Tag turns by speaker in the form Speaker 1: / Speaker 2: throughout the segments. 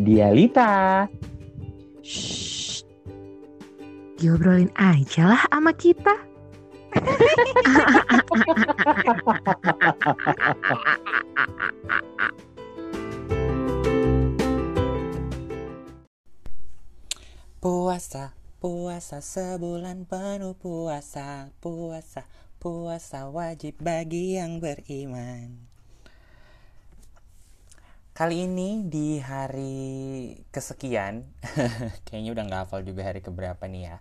Speaker 1: Dialita.
Speaker 2: Shh. Diobrolin aja lah sama kita.
Speaker 3: Puasa, puasa sebulan penuh puasa, puasa, puasa wajib bagi yang beriman. Kali ini di hari kesekian, kayaknya udah nggak hafal juga hari keberapa nih ya.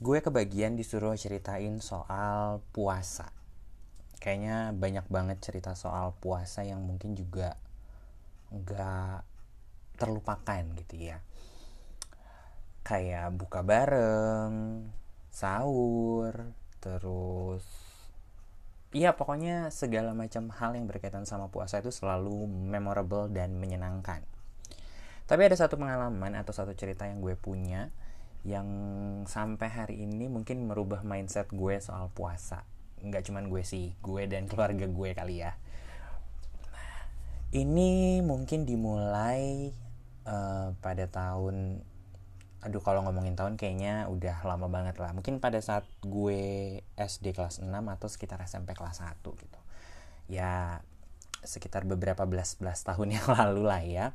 Speaker 3: Gue kebagian disuruh ceritain soal puasa. Kayaknya banyak banget cerita soal puasa yang mungkin juga nggak terlupakan gitu ya kayak buka bareng, sahur, terus Iya pokoknya segala macam hal yang berkaitan sama puasa itu selalu memorable dan menyenangkan. Tapi ada satu pengalaman atau satu cerita yang gue punya yang sampai hari ini mungkin merubah mindset gue soal puasa. Nggak cuman gue sih, gue dan keluarga gue kali ya. Ini mungkin dimulai uh, pada tahun aduh kalau ngomongin tahun kayaknya udah lama banget lah. Mungkin pada saat gue SD kelas 6 atau sekitar SMP kelas 1 gitu. Ya sekitar beberapa belas belas tahun yang lalu lah ya.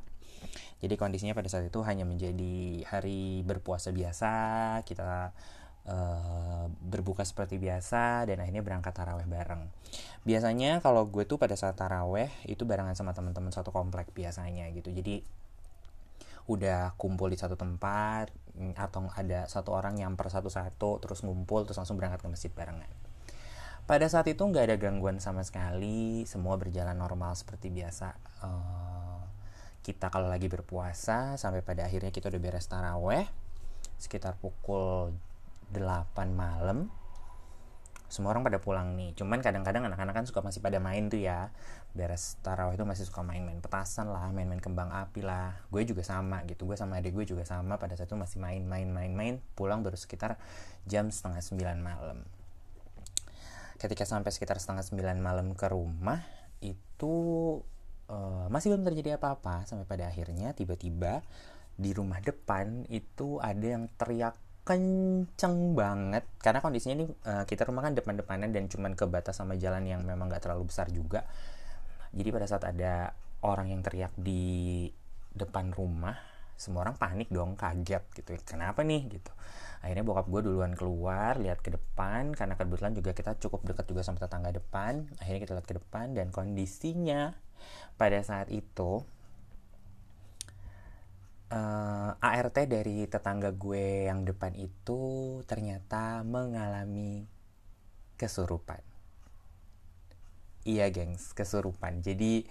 Speaker 3: Jadi kondisinya pada saat itu hanya menjadi hari berpuasa biasa kita uh, berbuka seperti biasa dan akhirnya berangkat taraweh bareng. Biasanya kalau gue tuh pada saat taraweh itu barengan sama teman-teman satu komplek biasanya gitu. Jadi udah kumpul di satu tempat mm, atau ada satu orang yang per satu-satu terus ngumpul terus langsung berangkat ke masjid barengan. Pada saat itu nggak ada gangguan sama sekali, semua berjalan normal seperti biasa. Uh, kita kalau lagi berpuasa sampai pada akhirnya kita udah beres taraweh sekitar pukul 8 malam semua orang pada pulang nih. Cuman kadang-kadang anak-anak kan suka masih pada main tuh ya. Beres tarawih itu masih suka main-main petasan lah main-main kembang api lah. Gue juga sama gitu. Gue sama adik gue juga sama. Pada saat itu masih main-main-main-main pulang baru sekitar jam setengah sembilan malam. Ketika sampai sekitar setengah sembilan malam ke rumah itu uh, masih belum terjadi apa-apa. Sampai pada akhirnya tiba-tiba di rumah depan itu ada yang teriak kenceng banget. Karena kondisinya ini uh, kita rumah kan depan-depanan dan cuman kebatas sama jalan yang memang gak terlalu besar juga. Jadi pada saat ada orang yang teriak di depan rumah semua orang panik dong kaget gitu kenapa nih? gitu. Akhirnya bokap gue duluan keluar lihat ke depan karena kebetulan juga kita cukup dekat juga sama tetangga depan. Akhirnya kita lihat ke depan dan kondisinya pada saat itu uh, eh, ART dari tetangga gue yang depan itu ternyata mengalami kesurupan. Iya gengs, kesurupan. Jadi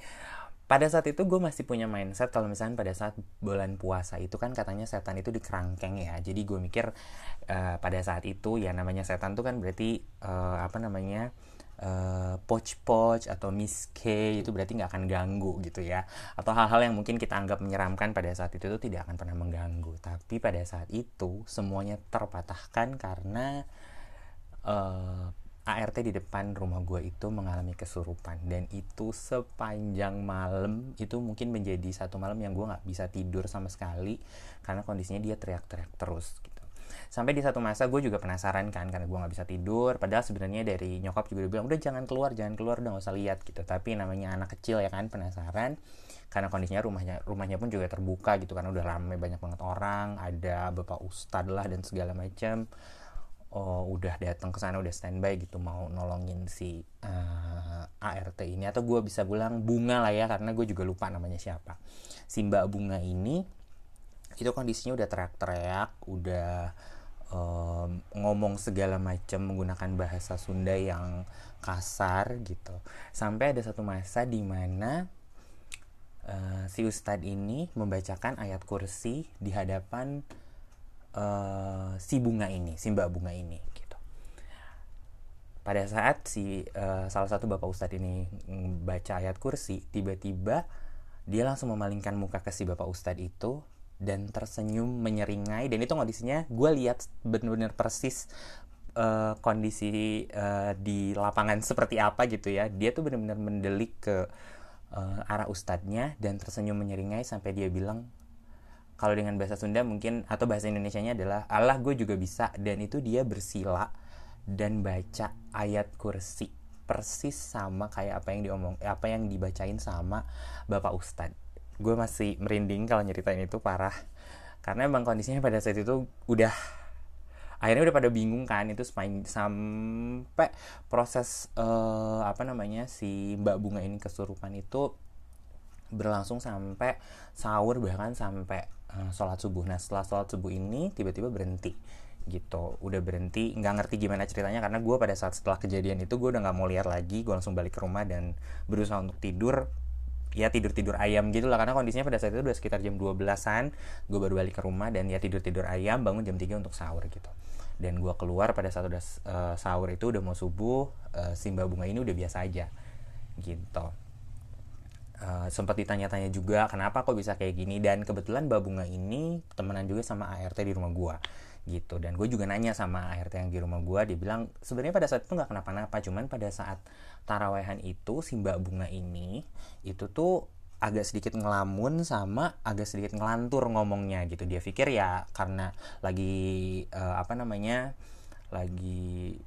Speaker 3: pada saat itu gue masih punya mindset kalau misalnya pada saat bulan puasa itu kan katanya setan itu dikerangkeng ya. Jadi gue mikir uh, pada saat itu ya namanya setan tuh kan berarti uh, apa namanya uh, poch-poch atau Miss K itu berarti nggak akan ganggu gitu ya. Atau hal-hal yang mungkin kita anggap menyeramkan pada saat itu itu tidak akan pernah mengganggu. Tapi pada saat itu semuanya terpatahkan karena uh, eh, ART di depan rumah gue itu mengalami kesurupan. Dan itu sepanjang malam itu mungkin menjadi satu malam yang gue nggak bisa tidur sama sekali karena kondisinya dia teriak-teriak terus sampai di satu masa gue juga penasaran kan karena gue nggak bisa tidur. Padahal sebenarnya dari nyokap juga udah bilang udah jangan keluar jangan keluar udah gak usah lihat gitu. Tapi namanya anak kecil ya kan penasaran. Karena kondisinya rumahnya rumahnya pun juga terbuka gitu karena udah ramai banyak banget orang ada bapak ustad lah dan segala macam oh, udah datang ke sana udah standby gitu mau nolongin si uh, eh, ART ini. Atau gue bisa bilang bunga lah ya karena gue juga lupa namanya siapa. Si mbak bunga ini itu kondisinya udah teriak-teriak udah um, ngomong segala macam menggunakan bahasa Sunda yang kasar gitu. Sampai ada satu masa di mana uh, si ustadz ini membacakan ayat kursi di hadapan uh, si bunga ini si mbak bunga ini gitu. Pada saat si uh, salah satu bapak ustadz ini baca ayat kursi tiba-tiba dia langsung memalingkan muka ke si bapak ustadz itu dan tersenyum menyeringai dan itu kondisinya gue lihat bener-bener persis uh, kondisi uh, di lapangan seperti apa gitu ya. Dia tuh bener-bener mendelik ke uh, arah ustadznya dan tersenyum menyeringai sampai dia bilang kalau dengan bahasa Sunda mungkin atau bahasa Indonesia-nya adalah Allah gue juga bisa dan itu dia bersila dan baca ayat kursi persis sama kayak apa yang diomong apa yang dibacain sama bapak ustadz gue masih merinding kalau nyeritain itu parah. Karena emang kondisinya pada saat itu udah akhirnya udah pada bingung kan itu sampai proses uh, apa namanya si mbak bunga ini kesurupan itu berlangsung sampai sahur bahkan sampai uh, sholat subuh. Nah setelah sholat subuh ini tiba-tiba berhenti gitu. Udah berhenti nggak ngerti gimana ceritanya karena gue pada saat setelah kejadian itu gue udah nggak mau lihat lagi. Gue langsung balik ke rumah dan berusaha untuk tidur ya tidur tidur ayam gitu lah karena kondisinya pada saat itu udah sekitar jam 12an gue baru balik ke rumah dan ya tidur tidur ayam bangun jam 3 untuk sahur gitu. Dan gue keluar pada saat udah uh, sahur itu udah mau subuh uh, simba bunga ini udah biasa aja gitu. Uh, sempat ditanya-tanya juga kenapa kok bisa kayak gini? Dan kebetulan bunga ini temenan juga sama ART di rumah gue gitu. Dan gue juga nanya sama ART yang di rumah gue dia bilang sebenarnya pada saat itu nggak kenapa-napa cuman pada saat tarawehan itu si mbak bunga ini itu tuh agak sedikit ngelamun sama agak sedikit ngelantur ngomongnya gitu. Dia pikir ya karena lagi uh, apa namanya lagi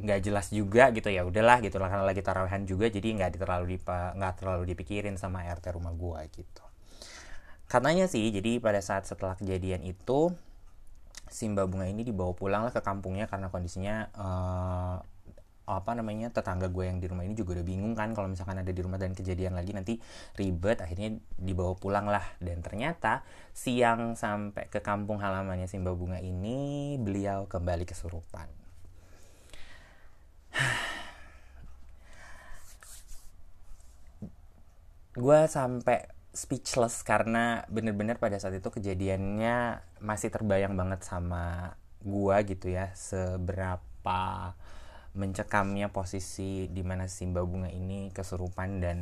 Speaker 3: nggak jelas juga gitu ya udahlah gitu karena lagi tarawehan juga jadi nggak terlalu dipa nggak terlalu dipikirin sama RT rumah gua gitu. Katanya sih jadi pada saat setelah kejadian itu Simba Bunga ini dibawa pulang lah ke kampungnya karena kondisinya uh, apa namanya tetangga gue yang di rumah ini juga udah bingung kan kalau misalkan ada di rumah dan kejadian lagi nanti ribet akhirnya dibawa pulang lah. Dan ternyata siang sampai ke kampung halamannya Simba Bunga ini beliau kembali kesurupan. Gue sampai speechless karena bener-bener pada saat itu kejadiannya masih terbayang banget sama gue gitu ya. Seberapa mencekamnya posisi di mana Simba Bunga ini kesurupan dan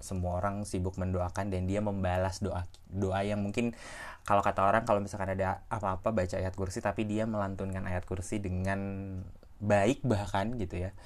Speaker 3: semua orang sibuk mendoakan dan dia membalas doa doa yang mungkin kalau kata orang kalau misalkan ada apa-apa baca ayat kursi tapi dia melantunkan ayat kursi dengan baik bahkan gitu ya.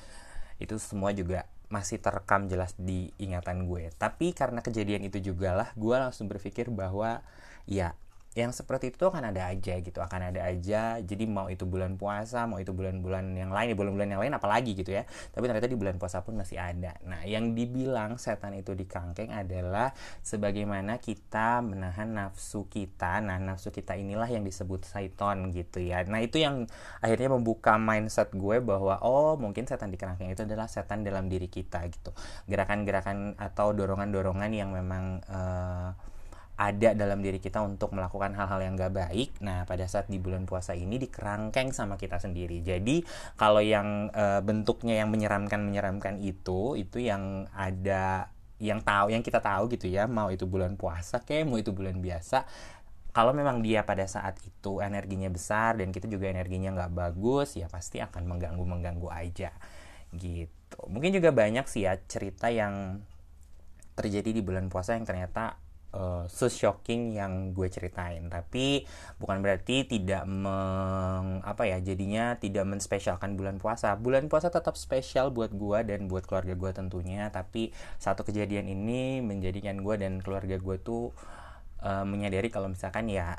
Speaker 3: Itu semua juga masih terekam jelas di ingatan gue. Tapi karena kejadian itu juga lah gue langsung berpikir bahwa ya yang seperti itu akan ada aja gitu akan ada aja. Jadi mau itu bulan puasa mau itu bulan-bulan yang lain bulan-bulan yang lain apalagi gitu ya. Tapi ternyata di bulan puasa pun masih ada. Nah yang dibilang setan itu di kangkeng adalah sebagaimana kita menahan nafsu kita. Nah nafsu kita inilah yang disebut saiton gitu ya. Nah itu yang akhirnya membuka mindset gue bahwa oh mungkin setan di kerangkeng itu adalah setan dalam diri kita gitu. Gerakan-gerakan atau dorongan-dorongan yang memang uh, ada dalam diri kita untuk melakukan hal-hal yang gak baik. Nah, pada saat di bulan puasa ini dikerangkeng sama kita sendiri. Jadi, kalau yang e, bentuknya yang menyeramkan-menyeramkan itu, itu yang ada yang tahu yang kita tahu gitu ya, mau itu bulan puasa kayak mau itu bulan biasa. Kalau memang dia pada saat itu energinya besar dan kita juga energinya nggak bagus, ya pasti akan mengganggu-mengganggu aja gitu. Mungkin juga banyak sih ya cerita yang terjadi di bulan puasa yang ternyata uh, se-shocking yang gue ceritain. Tapi bukan berarti tidak meng apa ya jadinya tidak menspesialkan bulan puasa. Bulan puasa tetap spesial buat gue dan buat keluarga gue tentunya. Tapi satu kejadian ini menjadikan gue dan keluarga gue tuh uh, menyadari kalau misalkan ya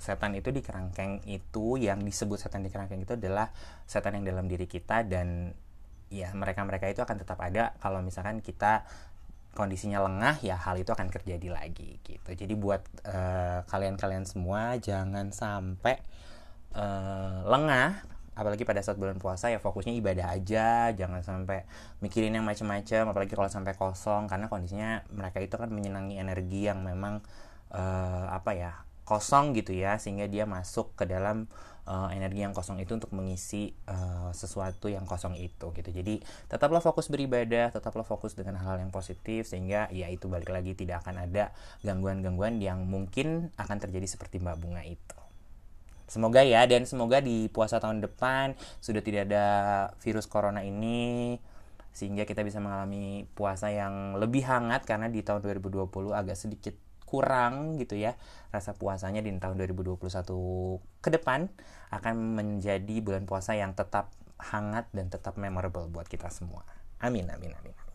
Speaker 3: setan itu di kerangkeng itu yang disebut setan di kerangkeng itu adalah setan yang dalam diri kita dan ya mereka-mereka itu akan tetap ada kalau misalkan kita kondisinya lengah ya hal itu akan terjadi lagi gitu. Jadi buat eh, kalian-kalian semua jangan sampai uh, lengah apalagi pada saat bulan puasa ya fokusnya ibadah aja. Jangan sampai mikirin yang macam-macam apalagi kalau sampai kosong karena kondisinya mereka itu kan menyenangi energi yang memang uh, apa ya kosong gitu ya sehingga dia masuk ke dalam uh, energi yang kosong itu untuk mengisi uh, sesuatu yang kosong itu gitu. Jadi tetaplah fokus beribadah tetaplah fokus dengan hal-hal yang positif sehingga ya itu balik lagi tidak akan ada gangguan-gangguan yang mungkin akan terjadi seperti mbak bunga itu. Semoga ya dan semoga di puasa tahun depan sudah tidak ada virus corona ini sehingga kita bisa mengalami puasa yang lebih hangat karena di tahun 2020 agak sedikit kurang gitu ya rasa puasanya di tahun 2021 ke depan akan menjadi bulan puasa yang tetap hangat dan tetap memorable buat kita semua. Amin amin amin.